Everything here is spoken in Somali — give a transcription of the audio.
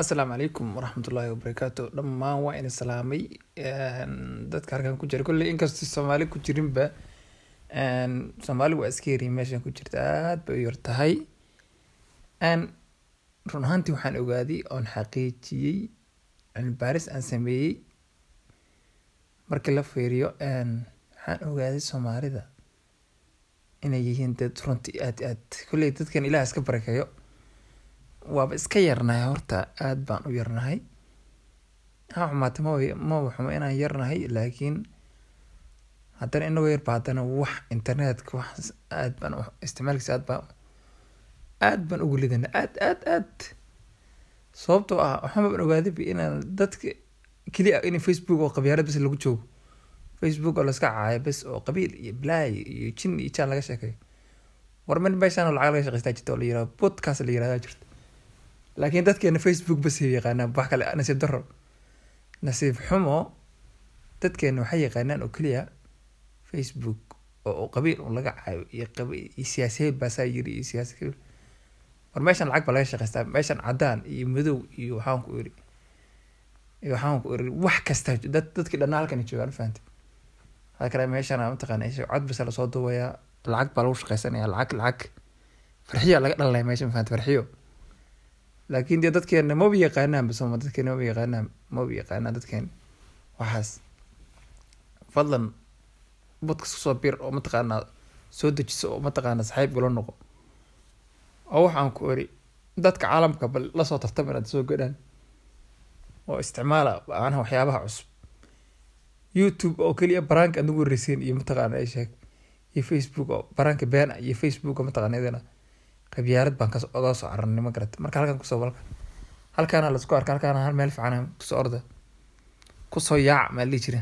asalaamu calaykum waraxmatullaahi wabarakaatu dhammaan waa ina salaamay. Dadka halkan ku jira. Kolley inkastoo soomaali ku jirinba soomaali waa iska yariin meeshan ku jirta. Aad bay u yar tahay. Run ahaantii waxaan ogaaday oon xaqiijiyey cilmi baaris aan sameeyey. Markii la fiiriyo waxaan ogaaday soomaalida inay yihiin dad runtii aad aad. Kolley dadkan ilaah iska barakeeyo waaba iska yarnahay horta aad baan u yarnahay. Ha xumaata ma maba xumo inaan yarnahay laakiin haddana inagoo yarba haddana wax internetka wax aad baan isticmaalkiisa aad baan aad baan ugu lidana aad aad aad. Sababtoo ah waxaan baan ogaadayba inaan dadka keliya in facebook oo qabyaarad bas lagu joogo. Facebook oo laska caayo bas oo qabiil iyo blaay iyo jin iyo jaan laga sheekeeyo war man meeshaan lacag laga shaqeystaa jirta oo la yiraahdo podcast la yirahdaa jirta laakiin dadkeena facebook bas yaqaanaan wax kale nasiib daro nasiib xumo dadkeena waxay yaqaanaan oo keliya facebook. oo qabiil un laga caayo iyo siyaasiyiin baasaa yiri iyo siyaasi war meeshan lacag baa laga shaqeystaa meeshan cadaan iyo madow iyo waxaan ku iri iyo waxaan ku iri wax kasta dad dadkii dhanna halkan joogaan fahantay hada kale meeshan mataqaana cod basa la soo duubayaa lacag baa lagu shaqeysanaya lacag lacag farxiya laga dhalanaya meeshan fahantay farxiyo laakiin dee dadkeena maba yaqaanaanba sooma dadkeena maba yaqaanaan maba yaqaanaan dadkeena. Waxaas fadlan bodkas ku soo bir oo mataqaanaa soo dejiso oo mataqaana saxiib gula noqo. Oo waxaan ku eri dadka caalamka bal la soo tartama inaad soo gadhaan oo isticmaala macnaha waxyaabaha cusub. Youtube oo keliya baraanka aad nagu wareysiin iyo mataqaana ay sheeg. Iyo facebook oo baraanka beena iyo facebook oo mataqaana idana qabyaarad baan oga soo cararnay ma garata marka halkan ku soo balka halkaana la isku arka halkaana hal meel fiican ku soo orda ku soo yaac maa lihi jira